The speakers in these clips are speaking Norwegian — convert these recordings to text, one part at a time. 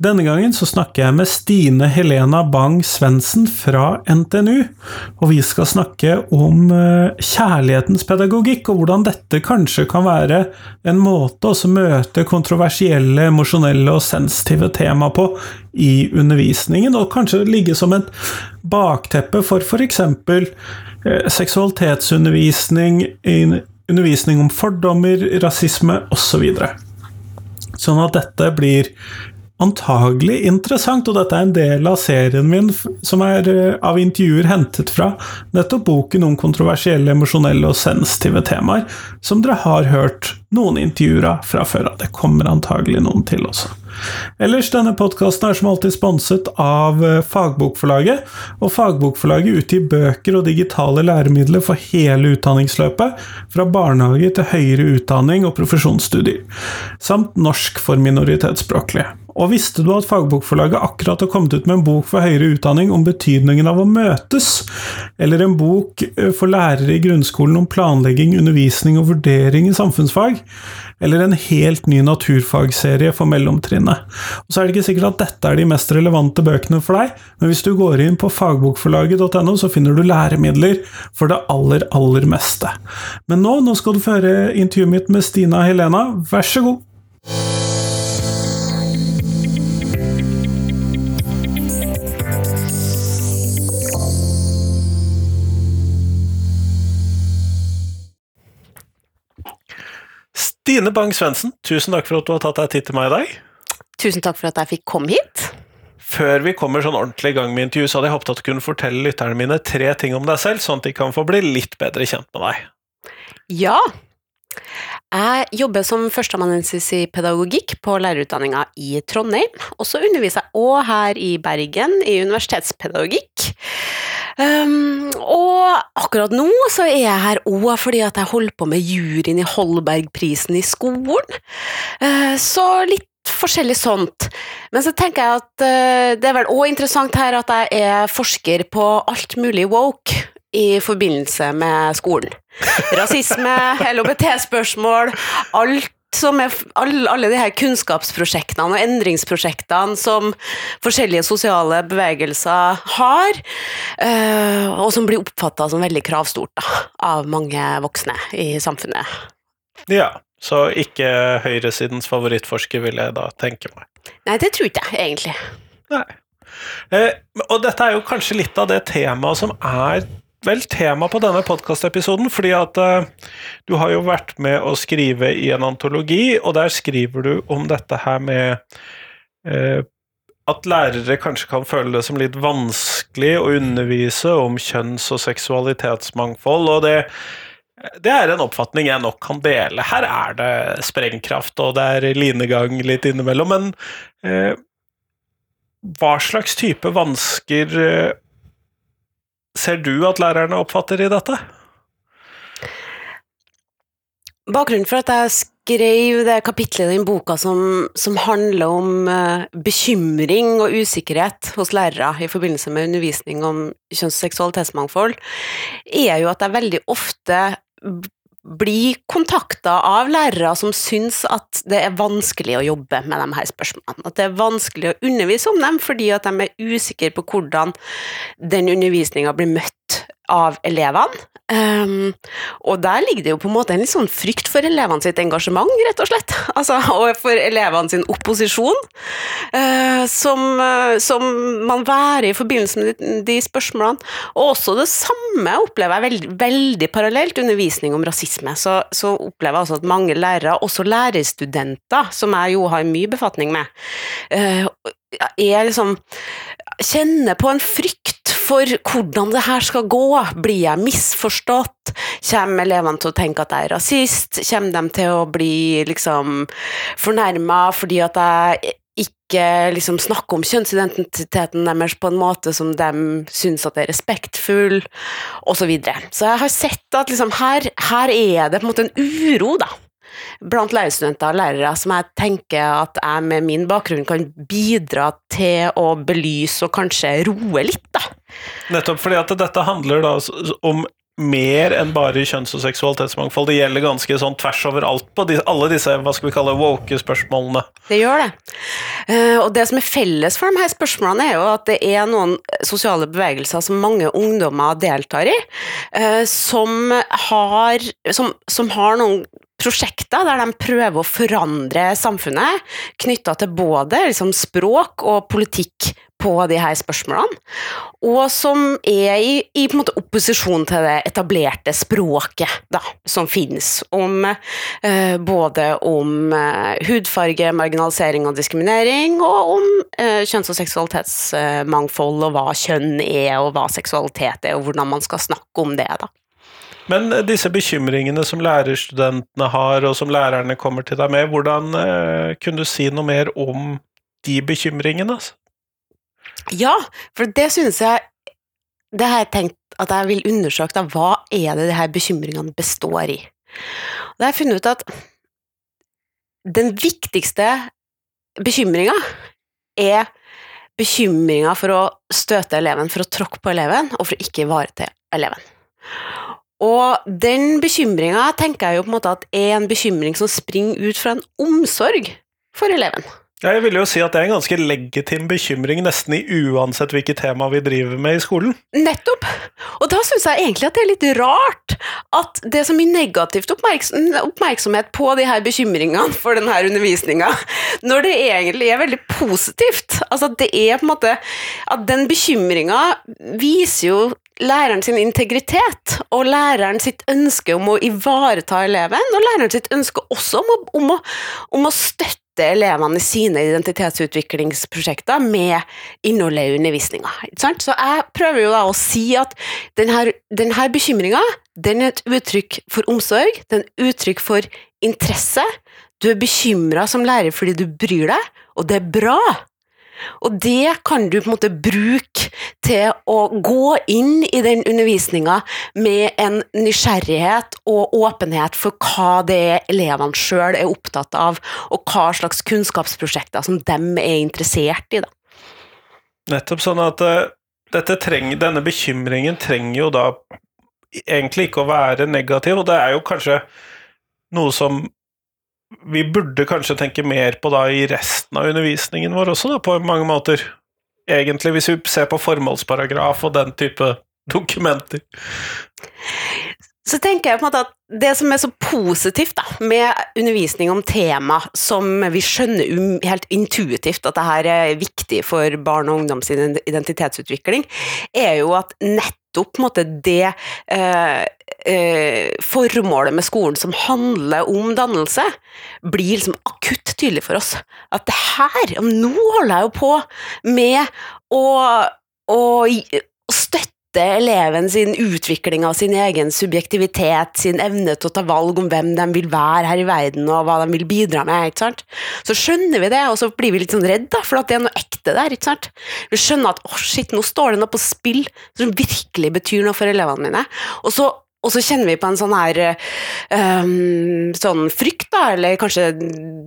Denne gangen så snakker jeg med Stine Helena Bang-Svendsen fra NTNU. Og vi skal snakke om eh, kjærlighetens pedagogikk, og hvordan dette kanskje kan være en måte å møte kontroversielle, emosjonelle og sensitive tema på i undervisningen, og kanskje ligge som et bakteppe for f.eks. Eh, seksualitetsundervisning, undervisning om fordommer, rasisme osv. Så sånn at dette blir antagelig interessant, og dette er en del av serien min som er eh, av intervjuer hentet fra nettopp boken om kontroversielle, emosjonelle og sensitive temaer, som dere har hørt noen intervjuer av fra før av. Det kommer antagelig noen til også. Ellers, denne podkasten er som alltid sponset av eh, Fagbokforlaget, og Fagbokforlaget utgir bøker og digitale læremidler for hele utdanningsløpet, fra barnehage til høyere utdanning og profesjonsstudier, samt norsk for minoritetsspråklige. Og visste du at Fagbokforlaget akkurat har kommet ut med en bok for høyere utdanning om betydningen av å møtes? Eller en bok eh, for lærere i grunnskolen om planlegging, undervisning og vurdering i samfunnsfag? Eller en helt ny naturfagserie for mellomtrinnet? Og så er det ikke sikkert at dette er de mest relevante bøkene for deg, men hvis du går inn på fagbokforlaget.no, så finner du læremidler for det aller, aller meste. Men nå, nå skal du få høre intervjuet mitt med Stina Helena, vær så god! Stine Bang-Svendsen, tusen takk for at du har tatt deg tid til meg i dag. Tusen takk for at jeg fikk komme hit. Før vi kommer sånn ordentlig i gang med intervju, så hadde jeg håpet at du kunne fortelle lytterne mine tre ting om deg selv, sånn at de kan få bli litt bedre kjent med deg. Ja. Jeg jobber som førsteamanuensis i pedagogikk på lærerutdanninga i Trondheim. Og så underviser jeg òg her i Bergen i universitetspedagogikk. Um, og akkurat nå så er jeg her òg fordi at jeg holder på med juryen i Holbergprisen i skolen. Uh, så litt forskjellig sånt. Men så tenker jeg at uh, det er vel òg interessant her at jeg er forsker på alt mulig woke i forbindelse med skolen. Rasisme, LHBT-spørsmål, alt som er alle, alle de her kunnskapsprosjektene og endringsprosjektene som forskjellige sosiale bevegelser har, uh, og som blir oppfatta som veldig kravstort da, av mange voksne i samfunnet. Ja, så ikke høyresidens favorittforsker, vil jeg da tenke meg. Nei, det tror ikke jeg egentlig. Nei. Eh, og dette er jo kanskje litt av det temaet som er vel tema på denne podkastepisoden, fordi at uh, du har jo vært med å skrive i en antologi, og der skriver du om dette her med uh, at lærere kanskje kan føle det som litt vanskelig å undervise om kjønns- og seksualitetsmangfold, og det, det er en oppfatning jeg nok kan dele. Her er det sprengkraft, og det er linegang litt innimellom, men uh, hva slags type vansker ser du at lærerne oppfatter i dette? Bakgrunnen for at jeg skrev det kapitlet i den boka som, som handler om uh, bekymring og usikkerhet hos lærere i forbindelse med undervisning om kjønns- og seksualitetsmangfold, er jo at jeg veldig ofte bli kontakta av lærere som syns at det er vanskelig å jobbe med de her spørsmålene. At det er vanskelig å undervise om dem fordi at de er usikre på hvordan den undervisninga blir møtt av elevene. Um, og der ligger det jo på en måte en litt sånn frykt for elevene sitt engasjement, rett og slett. Altså, og for elevene sin opposisjon, uh, som, uh, som, man værer i forbindelse med de, de, spørsmålene. Og også det samme opplever jeg veld, veldig parallelt undervisning om rasisme. Så, så opplever jeg også at mange lærere, også lærerstudenter, som jeg jo har mye befatning med, uh, er liksom Kjenner på en frykt for hvordan det her skal gå. Blir jeg misforstått? Kommer elevene til å tenke at jeg er rasist? Kommer de til å bli liksom fornærma fordi at jeg ikke liksom snakker om kjønnsidentiteten deres på en måte som de syns at er respektfull, osv. Så, videre. så jeg har sett at liksom her, her er det på en måte en uro, da blant lærerstudenter og lærere som jeg tenker at jeg med min bakgrunn kan bidra til å belyse og kanskje roe litt, da. Nettopp fordi at dette handler da om mer enn bare kjønns- og seksualitetsmangfold. Det gjelder ganske sånn tvers over alt på de, alle disse hva skal vi kalle woke spørsmålene. Det gjør det. Uh, og det som er felles for de her spørsmålene, er jo at det er noen sosiale bevegelser som mange ungdommer deltar i, uh, som, har, som, som har noen prosjekter der de prøver å forandre samfunnet, knytta til både liksom, språk og politikk på de her spørsmålene, og som er i, i opposisjon til det etablerte språket da, som finnes, om, eh, både om eh, hudfarge, marginalisering og diskriminering, og om eh, kjønns- og seksualitetsmangfold, og hva kjønn er, og hva seksualitet er, og hvordan man skal snakke om det. da. Men eh, disse bekymringene som lærerstudentene har, og som lærerne kommer til deg med, hvordan eh, kunne du si noe mer om de bekymringene? Ja, for det synes jeg Det har jeg tenkt at jeg vil undersøke, da, hva er det de her bekymringene består i? Da har jeg funnet ut at den viktigste bekymringa er bekymringa for å støte eleven, for å tråkke på eleven, og for å ikke ivareta eleven. Og den bekymringa tenker jeg jo på en måte at er en bekymring som springer ut fra en omsorg for eleven. Jeg vil jo si at det er en ganske legitim bekymring nesten i uansett hvilket tema vi driver med i skolen. Nettopp! Og da syns jeg egentlig at det er litt rart at det er så mye negativt oppmerksomhet på de her bekymringene for denne undervisninga, når det egentlig er veldig positivt. Altså det er på en måte At den bekymringa viser jo læreren sin integritet og læreren sitt ønske om å ivareta eleven, og læreren sitt ønske også om å, om å, om å støtte elevene i sine identitetsutviklingsprosjekter med innholdet i undervisninga. Så jeg prøver jo da å si at denne, denne bekymringa den er et uttrykk for omsorg, den er et uttrykk for interesse. Du er bekymra som lærer fordi du bryr deg, og det er bra. Og det kan du på en måte bruke til å gå inn i den undervisninga med en nysgjerrighet og åpenhet for hva det er elevene sjøl er opptatt av, og hva slags kunnskapsprosjekter som de er interessert i. Da. Nettopp sånn at uh, trenger, denne bekymringen trenger jo da egentlig ikke å være negativ, og det er jo kanskje noe som vi burde kanskje tenke mer på da i resten av undervisningen vår også, da, på mange måter. Egentlig, hvis vi ser på formålsparagraf og den type dokumenter. Så tenker jeg på en måte at det som er så positivt da, med undervisning om tema som vi skjønner helt intuitivt at det her er viktig for barn og ungdoms identitetsutvikling, er jo at nettopp måte, det eh, eh, formålet med skolen som handler om dannelse, blir liksom akutt tydelig for oss. At det her Nå holder jeg jo på med å, å, å støtte eleven sin utvikling av sin egen subjektivitet, sin evne til å ta valg om hvem de vil være her i verden, og hva de vil bidra med. ikke sant? Så skjønner vi det, og så blir vi litt sånn redd for at det er noe ekte der. ikke sant? Vi skjønner at å oh shit, nå står det noe på spill som virkelig betyr noe for elevene mine. Og så og så kjenner vi på en sånn her um, sånn frykt, da, eller kanskje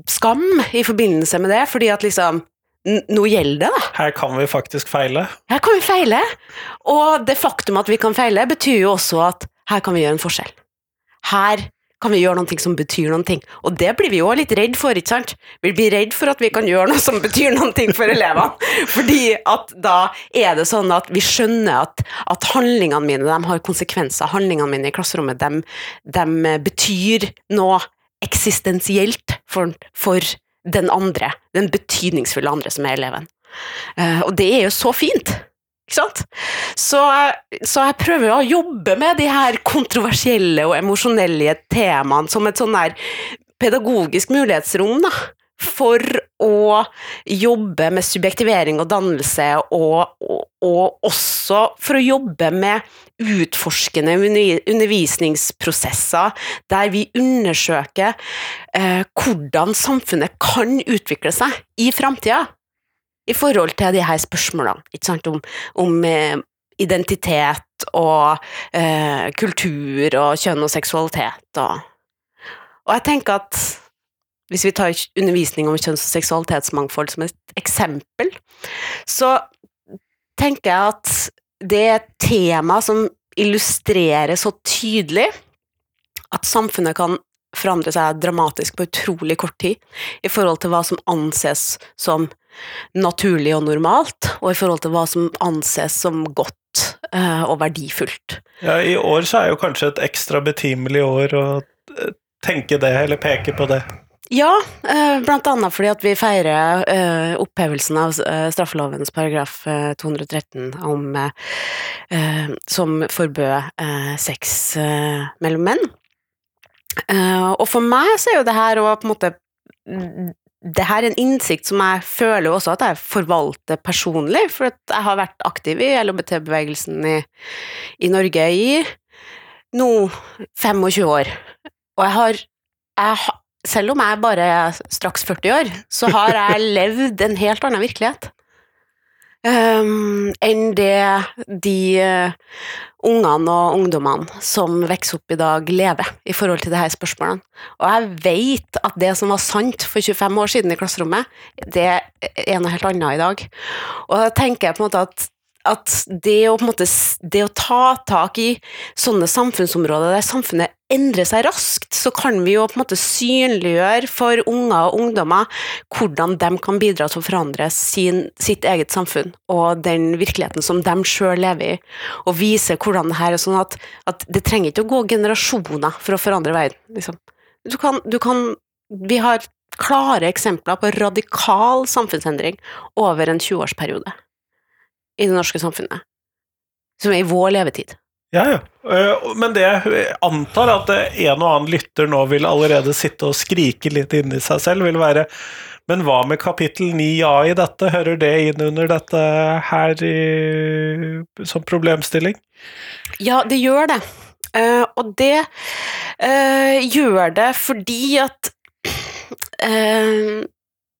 skam i forbindelse med det, fordi at liksom nå gjelder det, da. Her kan vi faktisk feile. Her kan vi feile. Og det faktum at vi kan feile, betyr jo også at her kan vi gjøre en forskjell. Her kan vi gjøre noe som betyr noe. Og det blir vi jo litt redd for, ikke sant? Vi blir redd for at vi kan gjøre noe som betyr noe for elevene. Fordi at da er det sånn at vi skjønner at, at handlingene mine de har konsekvenser. Handlingene mine i klasserommet de, de betyr noe eksistensielt for, for, den andre. Den betydningsfulle andre som er eleven. Uh, og det er jo så fint. Så, så, jeg prøver å jobbe med de her kontroversielle og emosjonelle temaene som et sånn der pedagogisk mulighetsrom, da. For å jobbe med subjektivering og dannelse, og, og, og også for å jobbe med utforskende undervisningsprosesser der vi undersøker eh, hvordan samfunnet kan utvikle seg i framtida i forhold til de her spørsmålene om, om eh, identitet og eh, kultur og kjønn og seksualitet og Og jeg tenker at hvis vi tar undervisning om kjønns- og seksualitetsmangfold som et eksempel, så tenker jeg at det er et tema som illustrerer så tydelig at samfunnet kan forandre seg dramatisk på utrolig kort tid i forhold til hva som anses som naturlig og normalt, og i forhold til hva som anses som godt eh, og verdifullt. Ja, I år så er jo kanskje et ekstra betimelig år å eh, tenke det, eller peke på det. Ja, eh, blant annet fordi at vi feirer opphevelsen av straffelovens paragraf 213 om, som forbød sex mellom menn. Og for meg så er jo det her å på en måte det her er en innsikt som jeg føler også at jeg forvalter personlig, for jeg har vært aktiv i LHBT-bevegelsen i, i, Norge i nå 25 år. Og jeg har, jeg, selv om jeg bare er straks 40 år, så har jeg levd en helt annen virkelighet. Um, enn det de uh, ungene og ungdommene som vokser opp i dag, lever i forhold til disse spørsmålene. Og jeg vet at det som var sant for 25 år siden i klasserommet, det er noe helt annet i dag. Og da tenker jeg på en måte at at det å, måte, det å, ta tak i sånne samfunnsområder der samfunnet endrer seg raskt, så kan vi jo på en måte synliggjøre for unger og ungdommer hvordan de kan bidra til å forandre sin, sitt eget samfunn og den virkeligheten som de sjøl lever i, og vise hvordan det her er sånn at, at, det trenger ikke å gå generasjoner for å forandre verden. Liksom. Du kan, du kan, vi har klare eksempler på radikal samfunnsendring over en 20-årsperiode i det norske samfunnet. Som er i vår levetid. Ja, ja. Eh, men det jeg antar at en og annen lytter nå vil allerede sitte og skrike litt inni seg selv, vil være Men hva med kapittel 9a i dette? Hører det inn under dette her i, som problemstilling? Ja, det gjør det. Uh, og det uh, gjør det fordi at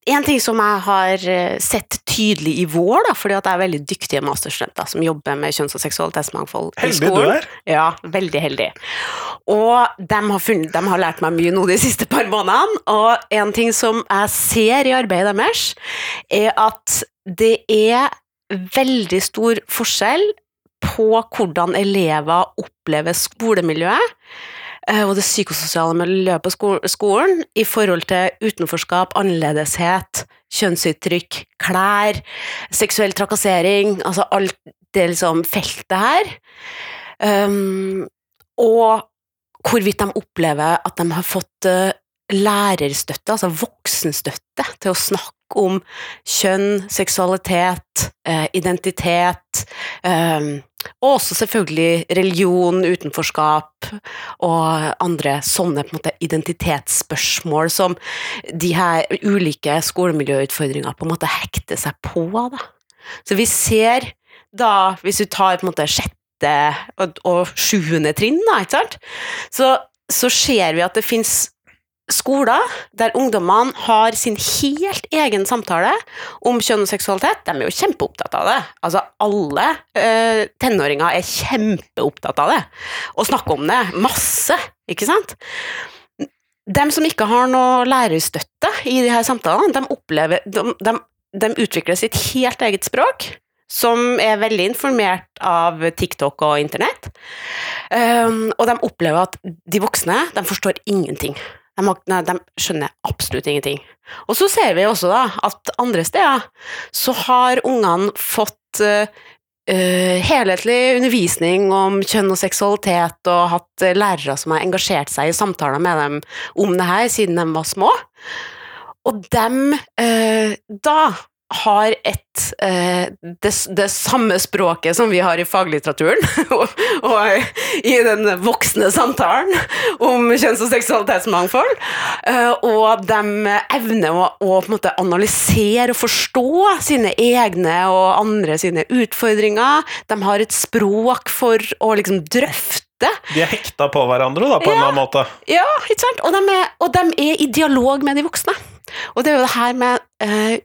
en ting som jeg har eh, sett tydelig i vår, da, fordi at jeg er veldig dyktige masterstudenter som jobber med kjønns- og seksualitetsmangfold i skolen. Heldig du er. Ja, veldig heldig. Og de har, funnet, de har, lært meg mye nå de siste par månedene, og en ting som jeg ser i arbeidet deres, er at det er veldig stor forskjell på hvordan elever opplever skolemiljøet og det psykososiale miljøet på skolen i forhold til utenforskap, annerledeshet, kjønnsuttrykk, klær, seksuell trakassering, altså alt det liksom feltet her. Um, og hvorvidt de opplever at de har fått uh, lærerstøtte, altså voksenstøtte, til å snakke om kjønn, seksualitet, uh, identitet, um, og også selvfølgelig religion, utenforskap og andre sånne på en måte, identitetsspørsmål som de her ulike skolemiljøutfordringer på en måte hekter seg på. Da. Så vi ser da, hvis du tar på en måte sjette og, og sjuende trinn, da, så, så ser vi at det fins skoler der ungdommene har sin helt egen samtale om kjønn og seksualitet. De er jo kjempeopptatt av det. Altså, alle uh, tenåringer er kjempeopptatt av det. Og snakker om det masse, ikke sant? De som ikke har noe lærerstøtte i de her samtalene, de, opplever, de, de, de utvikler sitt helt eget språk som er veldig informert av TikTok og internett. Um, og de opplever at de voksne de forstår ingenting. De, de, skjønner absolutt ingenting. Og så ser vi også da at andre steder så har ungene fått uh, helhetlig undervisning om kjønn og seksualitet, og hatt lærere som har engasjert seg i samtaler med dem om det her siden de var små. Og dem uh, da har et eh, det, det, samme språket som vi har i faglitteraturen, og, og i den voksne samtalen om kjønns- og seksualitetsmangfold. Eh, og de evner å, å analysere og forstå sine egne og andre sine utfordringer. De har et språk for å liksom drøfte de er hekta på hverandre da, på ja, en annen måte. Ja, ikke sant? Og de, er, og de, er, i dialog med de voksne. Og det er jo det her med eh,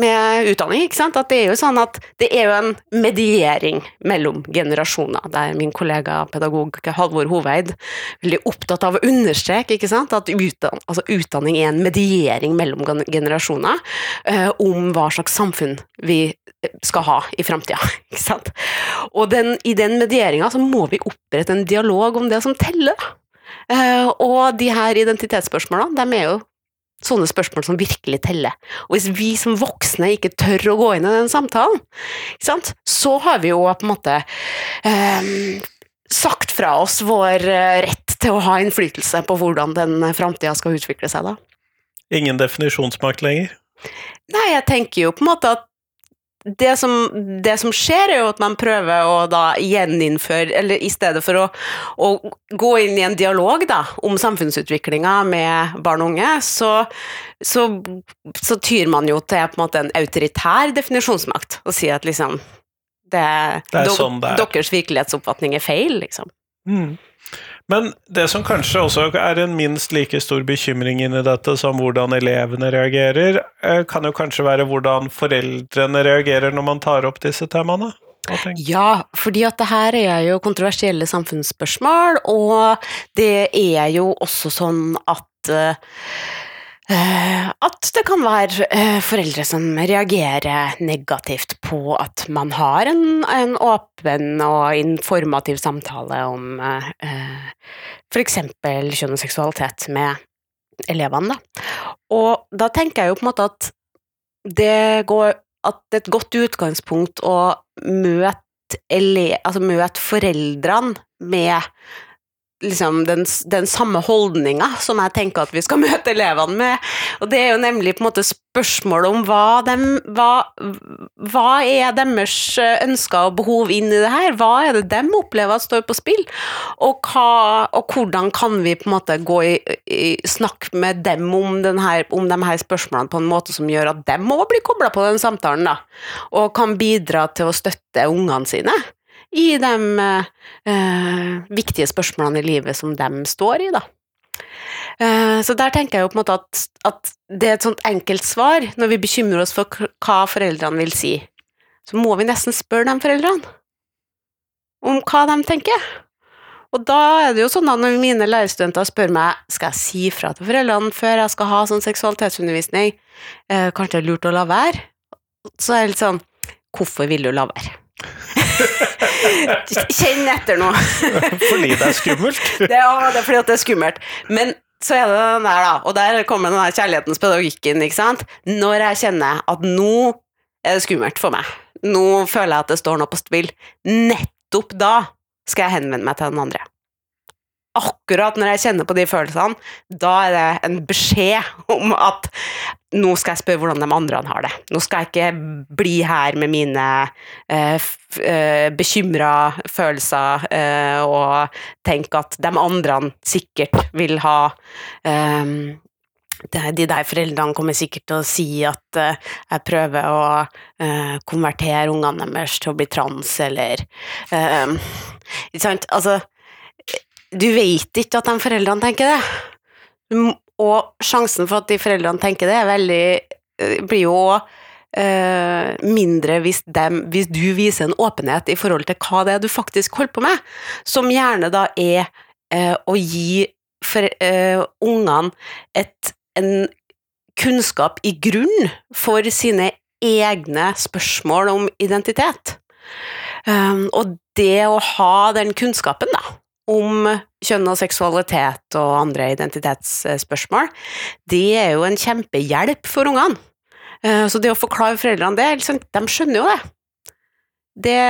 med utdanning, ikke sant? at det er jo sånn at det er jo en mediering mellom generasjoner. Der min kollega pedagog Halvor Hoveid veldig opptatt av å understreke ikke sant? at utdanning, altså, utdanning er en mediering mellom generasjoner eh, om hva slags samfunn vi skal ha i framtida. Og den, i den medieringa så må vi opprette en dialog om det som teller. Eh, og de her identitetsspørsmålene, de er jo sånne spørsmål som virkelig teller. Og hvis vi som voksne ikke tør å gå inn i den samtalen, så har vi jo på en måte eh, sagt fra oss vår eh, rett til å ha innflytelse på hvordan den framtida skal utvikle seg, da. Ingen definisjonsmakt lenger? Nei, jeg tenker jo på en måte at det som, det som, skjer, er jo at man prøver å da gjeninnføre Eller i stedet for å, å gå inn i en dialog da, om samfunnsutviklinga med barn og unge, så, så, så, tyr man jo til på en måte en autoritær definisjonsmakt. Og sier at liksom det, det er sånn det er. Deres virkelighetsoppfatning er feil, liksom. Mm. Men det som kanskje også er en minst like stor bekymring inni dette som hvordan elevene reagerer, eh, kan jo kanskje være hvordan foreldrene reagerer når man tar opp disse temaene? Ja, fordi at det her er jo kontroversielle samfunnsspørsmål, og det er jo også sånn at Eh, at det kan være eh, foreldre som reagerer negativt på at man har en, en åpen og informativ samtale om eh, f.eks. kjønn og seksualitet med elevene. Da. Og da tenker jeg jo på en måte at det går at det er et godt utgangspunkt å møte, ele, altså møte foreldrene med liksom den, den, samme holdninga som jeg tenker at vi skal møte elevene med. Og det er jo nemlig på en måte spørsmålet om hva, dem, hva, hva er deres ønsker og behov inn i det her? Hva er det de opplever at står på spill? Og, hva, og hvordan kan vi på en måte gå i, i snakk med dem om, denne, om de her spørsmålene på en måte som gjør at dem må bli kobla på den samtalen, da, og kan bidra til å støtte ungene sine? i de eh, viktige spørsmålene i livet som de står i, da. Eh, så der tenker jeg jo på en måte at, at, det er et sånt enkelt svar når vi bekymrer oss for hva foreldrene vil si. Så må vi nesten spørre de foreldrene om hva de tenker. Og da er det jo sånn at når mine lærerstudenter spør meg skal jeg si fra til foreldrene før jeg skal ha sånn seksualitetsundervisning, eh, kanskje det er lurt å la være, så er det litt sånn hvorfor vil du la være? Kjenn etter nå. fordi det er skummelt? det, ja, det er fordi det er skummelt. Men så er det den der, da, og der kommer den der kjærlighetens pedagogikken, ikke sant. Når jeg kjenner at nå er det skummelt for meg, nå føler jeg at det står noe på spill, nettopp da skal jeg henvende meg til den andre akkurat når jeg kjenner på de følelsene, da er det en beskjed om at nå skal jeg spørre hvordan de andre har det. Nå skal jeg ikke bli her med mine eh, eh bekymra følelser eh, og tenke at de andre sikkert vil ha eh, de der foreldrene kommer sikkert til å si at uh, jeg prøver å uh, konvertere ungene deres til å bli trans, eller uh, Ikke sant? Altså, du vet ikke at de foreldrene tenker det. Og sjansen for at de foreldrene tenker det, er veldig eh, blir jo uh, mindre hvis, dem, hvis, du viser en åpenhet i forhold til hva det er du faktisk holder på med, som gjerne da er uh, å gi for, uh, ungene et, en kunnskap i grunn for sine egne spørsmål om identitet. Um, og det å ha den kunnskapen, da, om kjønn og seksualitet og andre identitetsspørsmål, det er jo en kjempehjelp for ungene. Eh, så det å forklare foreldrene det, liksom, de skjønner jo det. det.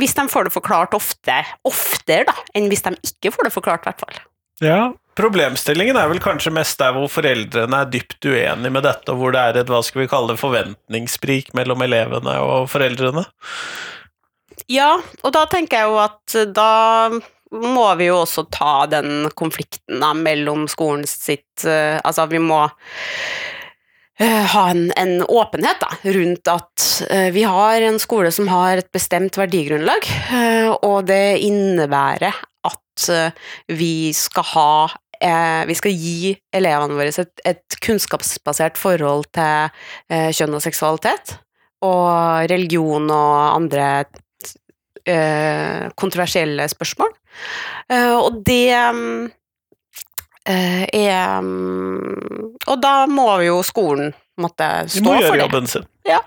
Hvis de får det forklart ofte, oftere da, enn hvis de ikke får det forklart, i hvert fall. Ja, Problemstillingen er vel kanskje mest der hvor foreldrene er dypt uenige med dette, og hvor det er et hva skal vi kalle det, forventningssprik mellom elevene og foreldrene. Ja, og da tenker jeg jo at da må vi jo også ta den konflikten da, mellom skolen sitt uh, Altså, vi må uh, ha en, en, åpenhet da, rundt at uh, vi har en skole som har et bestemt verdigrunnlag, og det innebærer at vi skal ha vi skal gi elevene våre et, et kunnskapsbasert forhold til kjønn og seksualitet, og religion og andre eh, kontroversielle spørsmål. Eh, og det eh, er mm, Og da må jo skolen måtte stå for De stå må gjøre det. jobben sin. Ja.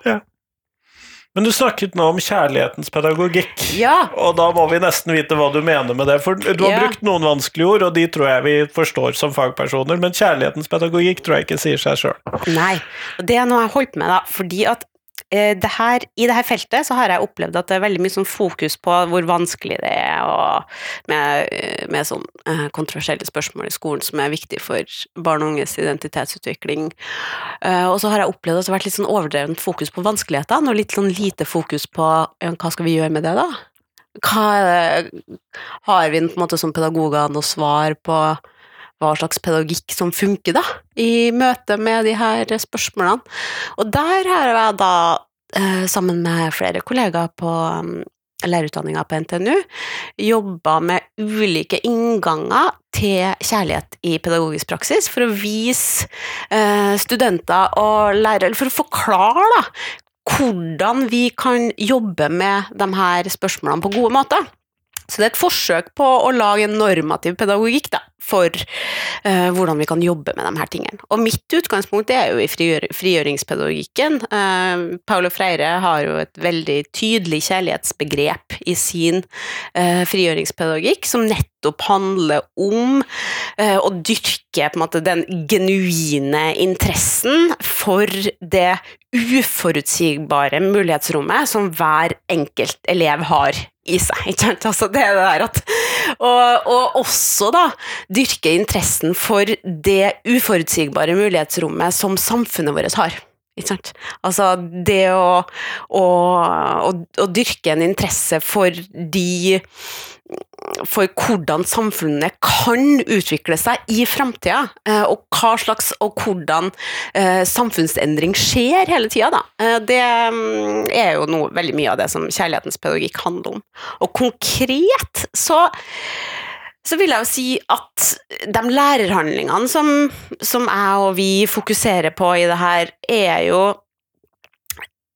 Men du snakket nå om kjærlighetens pedagogikk. Ja, Og da må vi nesten vite hva du mener med det. For du har Ja. brukt noen vanskelige ord, og de tror jeg vi forstår som fagpersoner, men kjærlighetens pedagogikk tror jeg ikke sier seg sjøl. Nei, og det er noe jeg har holdt med, da, fordi at det her, i det her feltet så har jeg opplevd at det er veldig mye sånn fokus på hvor vanskelig det er, med, eh, med sånn eh, kontroversielle spørsmål i skolen som er viktig for barn og unges identitetsutvikling. Eh, og så har jeg opplevd at det har vært litt sånn overdrevent fokus på vanskelighetene, og litt sånn lite fokus på ja, hva skal vi gjøre med det, da? Hva har vi på en måte som pedagoger noe svar på hva slags pedagogikk som funker da, i møte med de her spørsmålene. Og der har jeg da, eh, sammen med flere kollegaer på um, lærerutdanninga på NTNU, jobba med ulike innganger til kjærlighet i pedagogisk praksis, for å vise eh, studenter og lærere, eller for å forklare da, hvordan vi kan jobbe med de her spørsmålene på gode måter. Så det er et forsøk på å lage en normativ pedagogikk da, for eh, hvordan vi kan jobbe med de her tingene. Og mitt utgangspunkt er jo i frigjør frigjøringspedagogikken. Eh, Paulo Freire har jo et veldig tydelig kjærlighetsbegrep i sin eh, frigjøringspedagogikk, som nettopp handler om å dyrke måte, den genuine interessen for det uforutsigbare mulighetsrommet som hver enkelt elev har i seg. Ikke sant? Altså det der at og, og også da dyrke interessen for det uforutsigbare mulighetsrommet som samfunnet vårt har. Altså det å, å, å, å dyrke en interesse for de for hvordan samfunnet kan utvikle seg i framtida, eh, og hva slags og hvordan eh, samfunnsendring skjer hele tida, da. Eh, Det mm, er jo noe, veldig mye av det som kjærlighetens pedagogikk handler om. Og konkret så så vil jeg jo si at de lærerhandlingene som, som jeg og vi fokuserer på i det her, er jo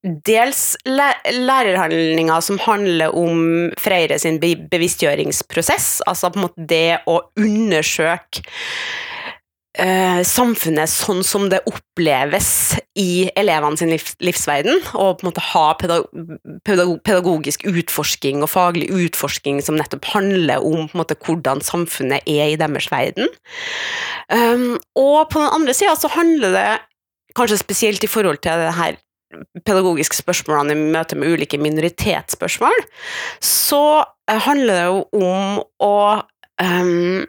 dels lærerhandlinger som handler om Freire sin bevisstgjøringsprosess, altså på en måte det å undersøke eh, samfunnet sånn som det oppleves i elevene sin livs livsverden, og på en måte ha pedag pedag pedagogisk utforsking og faglig utforsking som nettopp handler om på en måte, hvordan samfunnet er i deres verden. Um, og på den andre sida så handler det kanskje spesielt i forhold til det her pedagogiske spørsmålene i møte med ulike minoritetsspørsmål, så handler det jo om å um,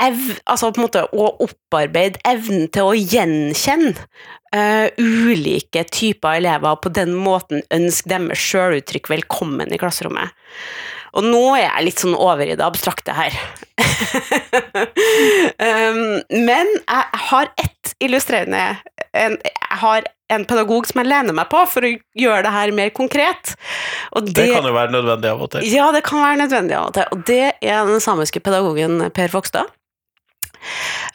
altså på en måte å opparbeide evnen til å gjenkjenne uh, ulike typer elever, og på den måten ønske deres sjøluttrykk velkommen i klasserommet. Og nå er jeg litt sånn over i det abstrakte her. um, men jeg har ett illustrerende en, Jeg har en pedagog som jeg lener meg på for å gjøre det her mer konkret. Og Det kan jo være nødvendig av og til. ja, det kan være nødvendig av og til. Og det er den samiske pedagogen Per Fokstad.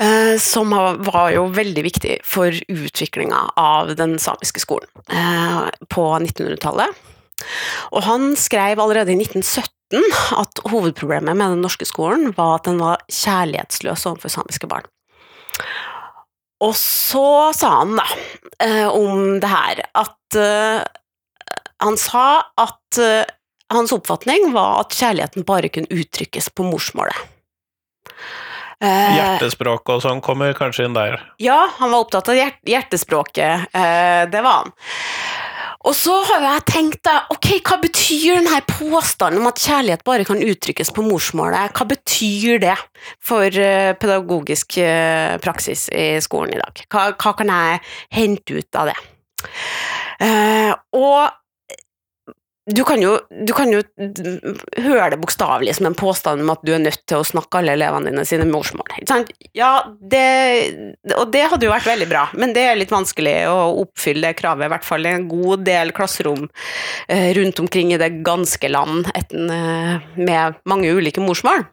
Uh, Som var jo veldig viktig for utviklinga av den samiske skolen uh, på 1900-tallet. Og han skrev allerede i 1917 at hovedproblemet med den norske skolen var at den var kjærlighetsløs overfor samiske barn. Og så sa han da eh, om det her at eh, Han sa at eh, hans oppfatning var at kjærligheten bare kunne uttrykkes på morsmålet. Hjertespråket Hjertespråk og sånn kommer kanskje inn der. ja, han var opptatt av hjert hjertespråket. Eh, det var han. Og så har jeg tenkt da, ok, hva betyr denne påstanden om at kjærlighet bare kan uttrykkes på morsmålet? Hva betyr det for eh, pedagogisk eh, praksis i skolen i dag? Hva, hva kan jeg hente ut av det? Uh, og du kan, jo, du kan jo høre det bokstavelig som en påstand om at du er nødt til å snakke alle elevene dine sine morsmål. Ja, det, og det hadde jo vært veldig bra, men det er litt vanskelig å oppfylle det kravet, i hvert fall i en god del klasserom eh, rundt omkring i det ganske land eh, med mange ulike morsmål.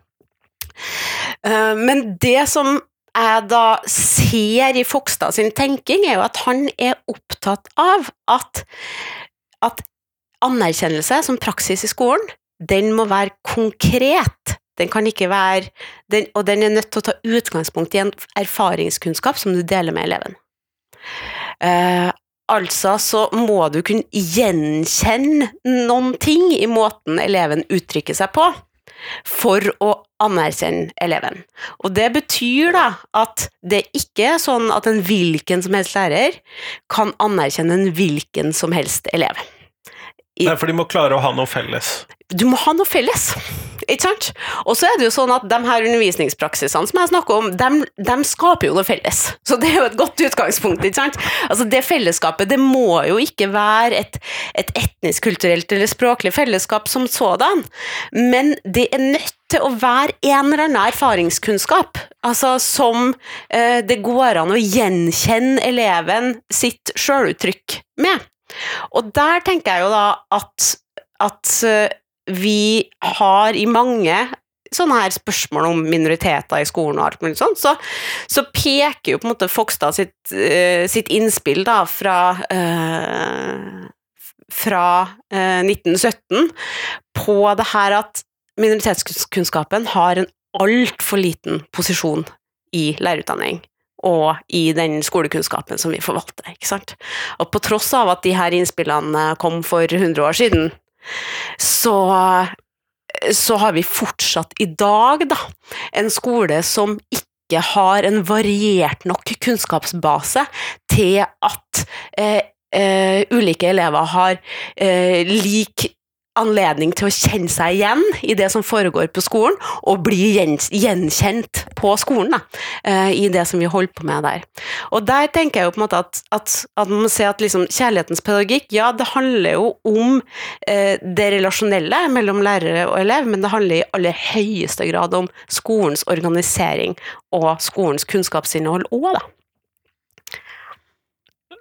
Eh, Men det som jeg da ser i Fogstad sin tenking, er jo at han er opptatt av at, at anerkjennelse som praksis i skolen, den må være konkret. Den kan ikke være den, Og den er nødt til å ta utgangspunkt i en erfaringskunnskap som du deler med eleven. Eh, altså så må du kunne gjenkjenne noen ting i måten eleven uttrykker seg på, for å anerkjenne eleven. Og det betyr da at det ikke er sånn at en hvilken som helst lærer kan anerkjenne en hvilken som helst elev. I- Nei, for de må klare å ha noe felles. Du må ha noe felles, ikke sant? Og så er det jo sånn at de her undervisningspraksisene som jeg snakker om, de, de skaper jo noe felles. Så det er jo et godt utgangspunkt, ikke sant? Altså det fellesskapet, det må jo ikke være et, et etnisk, kulturelt eller språklig fellesskap som sådan, men det er nødt til å være en eller annen erfaringskunnskap, altså som eh, det går an å gjenkjenne eleven sitt sjøluttrykk med. Og der tenker jeg jo da at, at eh, vi har i mange sånne her spørsmål om minoriteter i skolen og alt mulig sånt, så, så peker jo på en måte Fogstad sitt, uh, sitt innspill da fra uh, fra uh, 1917 på det her at minoritetskunnskapen har en altfor liten posisjon i lærerutdanning og i den skolekunnskapen som vi forvalter. ikke sant? Og på tross av at de her innspillene kom for 100 år siden, så, så har vi fortsatt i dag da, en skole som ikke har en variert nok kunnskapsbase til at eh, eh, ulike elever har eh, lik anledning til å kjenne seg igjen i det som foregår på skolen, og bli gjenkjent på skolen, da, eh, i det som vi holder på med der. Og der tenker jeg jo på en måte at, at, at man må se at liksom kjærlighetens pedagogikk, ja, det handler jo om eh, det relasjonelle mellom lærere og elev, men det handler i aller høyeste grad om skolens organisering og skolens kunnskapsinnhold òg, da.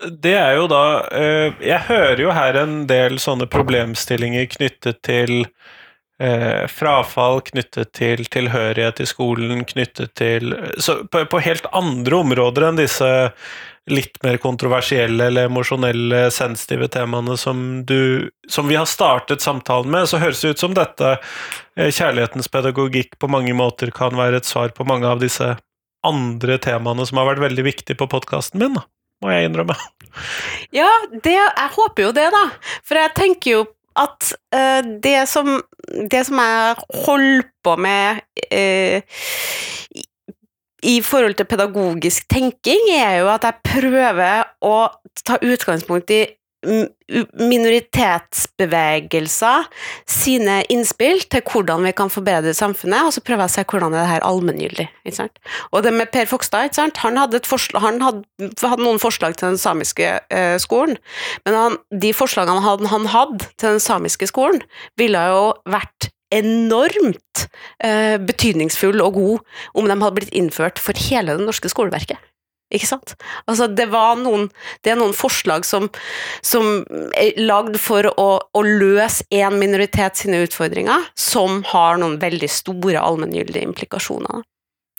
Det er jo da eh, Jeg hører jo her en del sånne problemstillinger knyttet til eh, frafall, knyttet til tilhørighet i skolen, knyttet til på, på helt andre områder enn disse litt mer kontroversielle eller emosjonelle, sensitive temaene som, du, som vi har startet samtalen med, så høres det ut som dette eh, kjærlighetens pedagogikk på mange måter kan være et svar på mange av disse andre temaene som har vært veldig viktige på podkasten min, da, må jeg innrømme. Ja, det, jeg håper jo det, da. For jeg tenker jo at uh, det, som, det som jeg holder på med uh, i, i forhold til pedagogisk tenking, er jo at jeg prøver å ta utgangspunkt i minoritetsbevegelser sine innspill til hvordan vi kan forbedre samfunnet, og så prøver jeg å se hvordan er det her allmenngyldig. Og det med Per Fogstad, han hadde, han hadde, hadde noen forslag til den samiske eh, skolen, men han, de forslagene han, han hadde til den samiske skolen, ville jo vært enormt eh, betydningsfull og god om de hadde blitt innført for hele det norske skoleverket. Ikke sant? Altså, det, var noen, det er noen forslag som, som er lagd for å, å løse én minoritet sine utfordringer, som har noen veldig store allmenngyldige implikasjoner.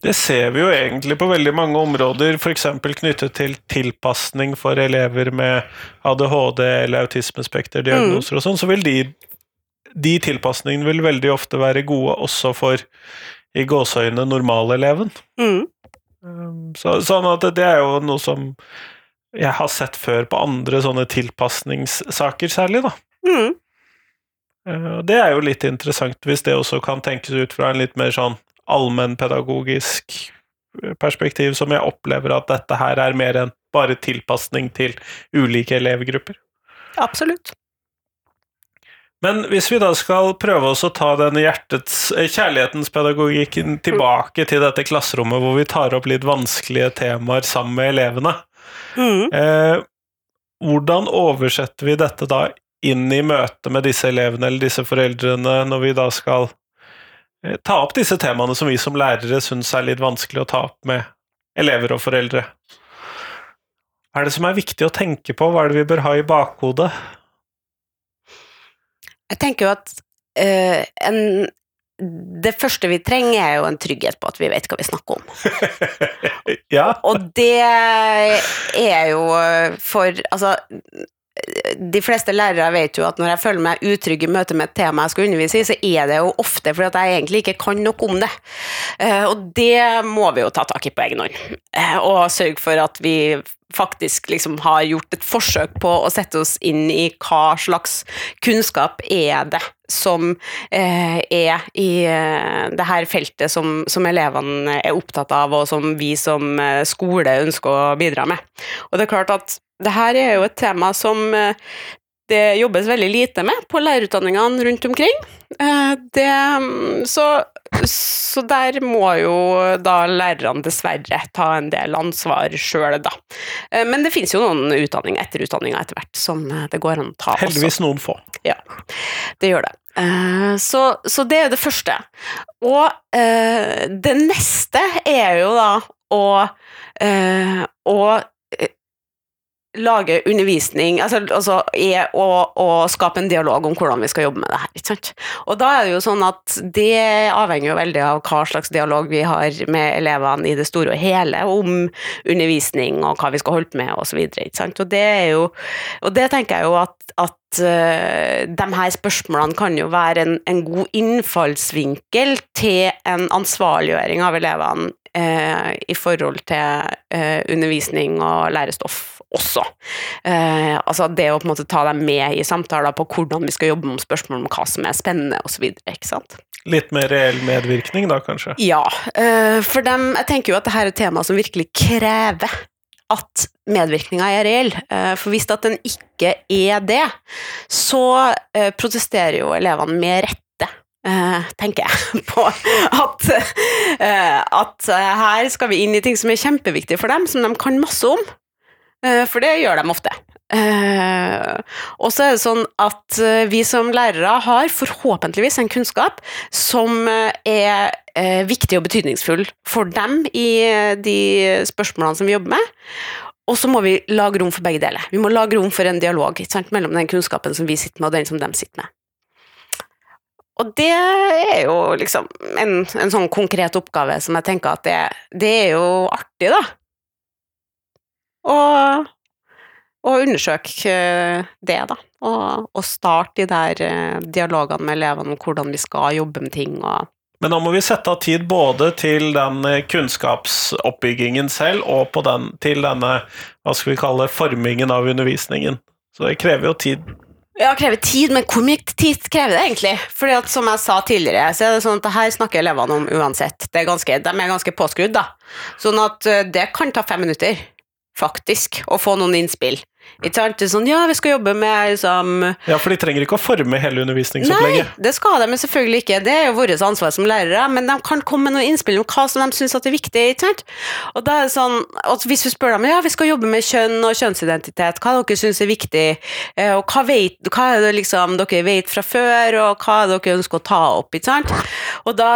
Det ser vi jo egentlig på veldig mange områder, f.eks. knyttet til tilpasning for elever med ADHD eller autismespekterdiagnoser og sånn, så vil de, de tilpasningene vil veldig ofte være gode også for i gåseøyne normaleleven. Mm. Um, Så, sånn at det er jo noe som jeg har sett før på andre sånne tilpasningssaker særlig, da. Mm. Eh, Det er jo litt interessant hvis det også kan tenkes ut fra en litt mer sånn allmennpedagogisk eh, perspektiv, som jeg opplever at dette her er mer enn bare tilpasning til ulike elevgrupper. Absolutt. Men hvis vi da skal prøve oss å ta denne hjertets, eh, kjærlighetens pedagogikken tilbake til dette klasserommet hvor vi tar opp litt vanskelige temaer sammen med elevene, Mm. Eh, hvordan oversetter vi dette da inn i møte med disse elevene eller disse foreldrene, når vi da skal eh, ta opp disse temaene som vi som lærere syns er litt vanskelig å ta opp med elever og foreldre? Hva er det som er viktig å tenke på? Hva er det vi bør ha i bakhodet? Jeg tenker jo at uh, en, det første vi trenger, er jo en trygghet på at vi vet hva vi snakker om. ja. Og det er jo for Altså, de fleste lærere vet jo at når jeg føler meg utrygg i møte med et tema jeg skal undervise i, så er det jo ofte fordi at jeg egentlig ikke kan nok om det. Eh, og det må vi jo ta tak i på egen hånd, eh, og sørge for at vi faktisk liksom har gjort et forsøk på å sette oss inn i hva slags kunnskap er det som eh, er i det her feltet som, som, elevene er opptatt av, og som vi som skole ønsker å bidra med. Og det er klart at det her er jo et tema som eh, det jobbes veldig lite med på lærerutdanningene rundt omkring. Eh, det, så, så, der må jo da lærerne dessverre ta en del ansvar sjøl, da. Eh, men det finnes jo noen utdanninger, etterutdanninger etter hvert, som det går an å ta. Heldigvis også. noen få. Ja, det gjør det. Så, så, det er det første. Og det neste er jo da å, å lage undervisning altså, altså er å, å, skape en dialog om hvordan vi skal jobbe med det her. Ikke sant? Og da er det jo sånn at det avhenger jo veldig av hva slags dialog vi har med elevene i det store og hele om undervisning og hva vi skal holde på med osv. Og, og det er jo Og det tenker jeg jo at, at uh, de her spørsmålene kan jo være en, en god innfallsvinkel til en ansvarliggjøring av elevene uh, i forhold til uh, undervisning og lærestoff også. Eh, altså det å på en måte ta deg med i samtaler på hvordan vi skal jobbe med spørsmål om hva som er spennende osv. Litt mer reell medvirkning da, kanskje? Ja, eh, for dem, jeg tenker jo at dette er et tema som virkelig krever at medvirkninga er reell. Eh, for hvis at den ikke er det, så eh, protesterer jo elevene med rette Uh, tenker jeg på at, uh, at her skal vi inn i ting som er kjempeviktige for dem, som de kan masse om. Eh, for det gjør de ofte. Uh, og så er det sånn at uh, vi som lærere har forhåpentligvis en kunnskap som er viktig og betydningsfull for dem i de spørsmålene som vi jobber med. Og så må vi lage rom for begge deler. Vi må lage rom for en dialog sant, mellom den kunnskapen som vi sitter med, og den som de sitter med. Og det er jo liksom en, en sånn konkret oppgave som jeg tenker at det, det er jo artig, da og, og undersøke eh, det, da. Og, og starte de der eh, dialogene med elevene om hvordan vi skal jobbe med ting. og men da må vi sette av tid både til den eh, kunnskapsoppbyggingen selv, og den, til denne hva skal vi kalle formingen av undervisningen. Så det krever jo tid. Ja, krever tid, men hvor mye tid krever det egentlig? Fordi at Som jeg sa tidligere, så er det sånn at det her snakker elevene om uansett. Er ganske, de er ganske påskrudd, da. Sånn at det kan ta fem minutter faktisk, å få noen innspill. Ikke sant? Sånn, ja, vi skal jobbe med liksom Ja, for de trenger ikke å forme hele undervisningsopplegget. Nei, det skal de men selvfølgelig ikke. Det er jo vårt ansvar som lærere, men de kan komme med noen innspill om hva som de syns er viktig. ikke sant? Og da er det sånn, at Hvis vi spør dem ja, vi skal jobbe med kjønn og kjønnsidentitet, hva dere syns er viktig, eh, og hva, vet, hva er det liksom dere vet fra før, og hva er det dere ønsker å ta opp, ikke sant? Og da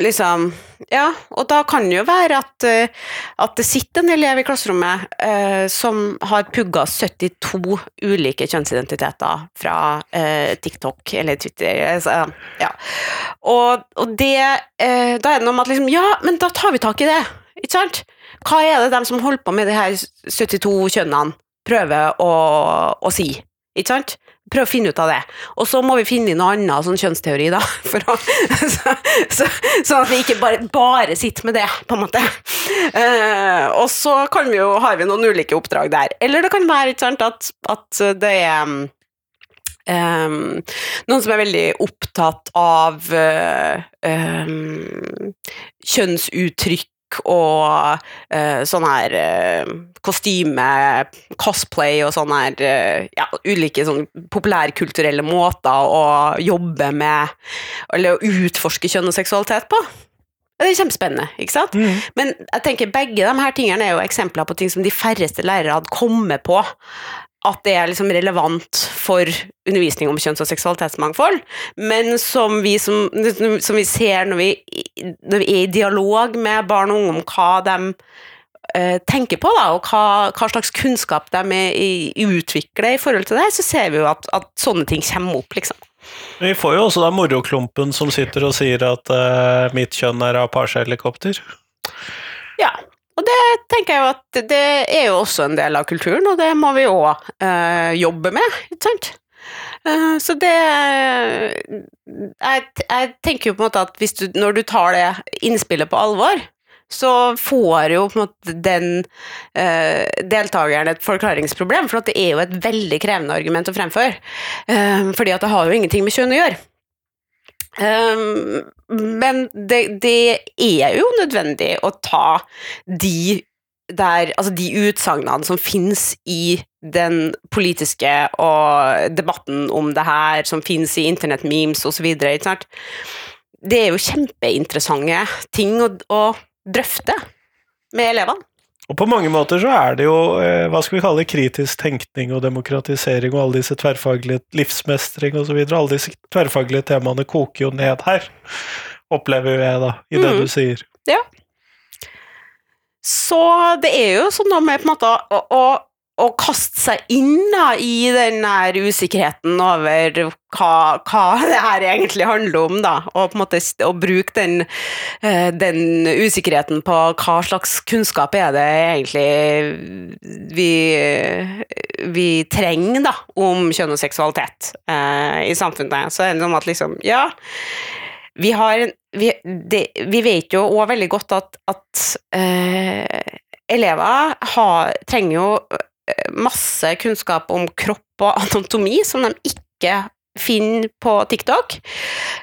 liksom ja, og da kan det jo være at, eh, at det sitter en elev i klasserommet eh, som har pugga 72 ulike kjønnsidentiteter fra eh, TikTok eller Twitter. Så, ja. og, og, det eh, Da er det noe med at liksom Ja, men da tar vi tak i det, ikke sant? Hva er det de som holder på med de her 72 kjønnene, prøver å, å si? Ikke sant? Prøve å finne ut av det. Og så må vi finne noe annet sånn kjønnsteori, da. Å, så, så, sånn at vi ikke bare, bare, sitter med det, på en måte. Uh, og så vi jo, har vi noen ulike oppdrag der. Eller det kan være sant, at, at det er Um, noen som er veldig opptatt av uh, um, kjønnsuttrykk og uh, sånn her uh, kostyme, cosplay og sånn her uh, ja, ulike sånn populærkulturelle måter å jobbe med Eller å utforske kjønn og seksualitet på. Det er kjempespennende, ikke sant? Mm. Men jeg tenker begge de her tingene er jo eksempler på ting som de færreste lærere hadde kommet på at det er liksom relevant for undervisning om kjønns- og seksualitetsmangfold, men som vi, som, som vi ser når vi, når vi, er i dialog med barn og unge om hva de uh, tenker på, da, og hva, hva, slags kunnskap de er, i, utvikler i forhold til det, så ser vi jo at, at sånne ting kommer opp, liksom. Vi får jo også da moroklumpen som sitter og sier at uh, mitt kjønn er Apache-helikopter. Ja, og det tenker jeg jo at det er jo også en del av kulturen, og det må vi òg eh, jobbe med, ikke sant? Uh, så det jeg, jeg, tenker jo på en måte at du, når du tar det innspillet på alvor, så får jo på en måte den uh, deltakeren et forklaringsproblem, for det er jo et veldig krevende argument å fremføre. Uh, fordi at det har jo ingenting med kjønn å gjøre. Um, men det, det, er jo nødvendig å ta de der, altså de utsagnene som finnes i den politiske og debatten om det her, som finnes i internettmemes osv. Det er jo kjempeinteressante ting å, å drøfte med elevene. Og på mange måter så er det jo eh, hva skal vi kalle det, kritisk tenkning og demokratisering og alle disse tverrfaglige livsmestring osv. Alle disse tverrfaglige temaene koker jo ned her, opplever jeg da, i det mm. du sier. Ja. Så det er jo sånn da med på en måte å, å å kaste seg inn da, i den usikkerheten over hva, hva, det her egentlig handler om, da, og på en måte å bruke den, eh, den, usikkerheten på hva slags kunnskap er det egentlig vi, vi trenger da, om kjønn og seksualitet eh, i samfunnet. Så er det noe at liksom, ja vi, har, vi, det, vi vet jo òg veldig godt at, at eh, elever har, trenger jo masse kunnskap om kropp og anatomi som de ikke finner på TikTok,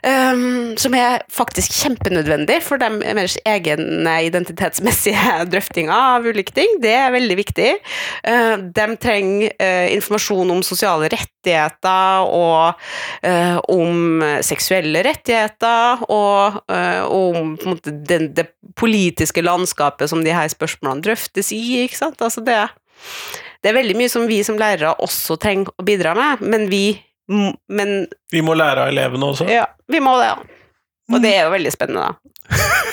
um, som er faktisk kjempenødvendig for deres egne identitetsmessige drøftinger av ulike ting. Det er veldig viktig. Uh, de trenger uh, informasjon om sosiale rettigheter og uh, om seksuelle rettigheter, og om måte, det, det, politiske landskapet som de her spørsmålene drøftes i. ikke sant? Altså det det er veldig mye som vi som lærere også trenger å bidra med, men vi men, Vi må lære av elevene også? Ja, vi må det. Ja. Og det er jo veldig spennende, da.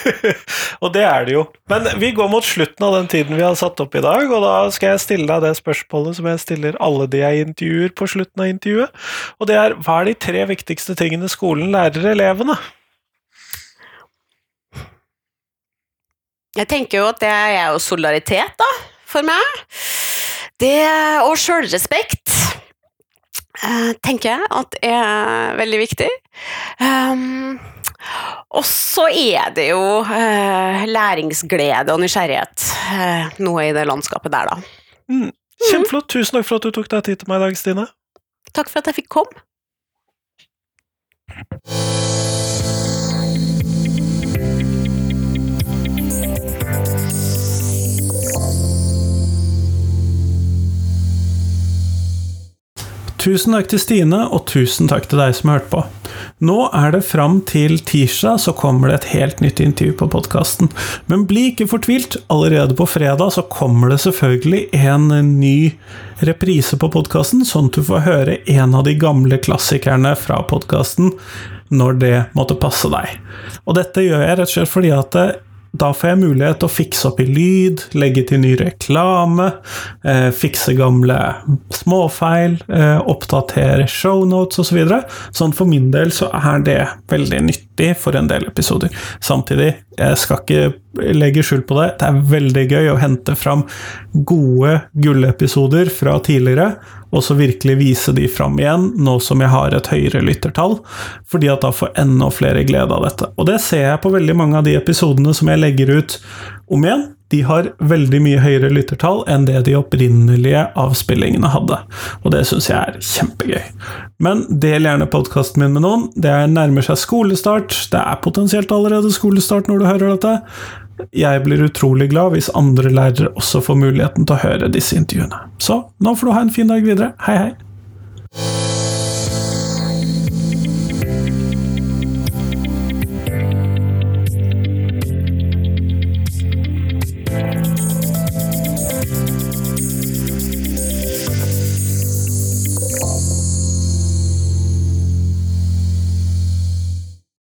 og det er det jo. Men vi går mot slutten av den tiden vi har satt opp i dag, og da skal jeg stille deg det spørsmålet som jeg stiller alle de jeg intervjuer på slutten av intervjuet, og det er hva er de tre viktigste tingene skolen lærer elevene? Jeg tenker jo at det er jo solidaritet, da, for meg. Det og sjølrespekt uh, tenker jeg at er veldig viktig. Um, og så er det jo uh, læringsglede og nysgjerrighet uh, noe i det landskapet der, da. Mm. Kjempeflott. Tusen takk for at du tok deg tid til meg i dag, Stine. Takk for at jeg fikk komme. Tusen takk til Stine, og tusen takk til deg som har hørt på. Nå er det fram til tirsdag, så kommer det et helt nytt intervju på podkasten. Men bli ikke fortvilt, allerede på fredag så kommer det selvfølgelig en ny reprise på podkasten, sånn at du får høre en av de gamle klassikerne fra podkasten når det måtte passe deg. Og dette gjør jeg rett og slett fordi at da får jeg mulighet til å fikse opp i lyd, legge til ny reklame, eh, fikse gamle småfeil, eh, oppdatere shownotes osv. Så videre. sånn for min del så er det veldig nyttig for en del episoder. Samtidig, jeg skal ikke legge skjul på det, det er veldig gøy å hente fram gode gullepisoder fra tidligere, og så virkelig vise de fram igjen, nå som jeg har et høyere lyttertall, fordi at da får enda flere glede av dette. Og det ser jeg på veldig mange av de episodene som jeg legger ut om igjen. De har veldig mye høyere lyttertall enn det de opprinnelige avspillingene hadde. Og det syns jeg er kjempegøy. Men del gjerne podkasten min med noen. Det nærmer seg skolestart. Det er potensielt allerede skolestart når du hører dette. Jeg blir utrolig glad hvis andre lærere også får muligheten til å høre disse intervjuene. Så nå får du ha en fin dag videre. Hei, hei!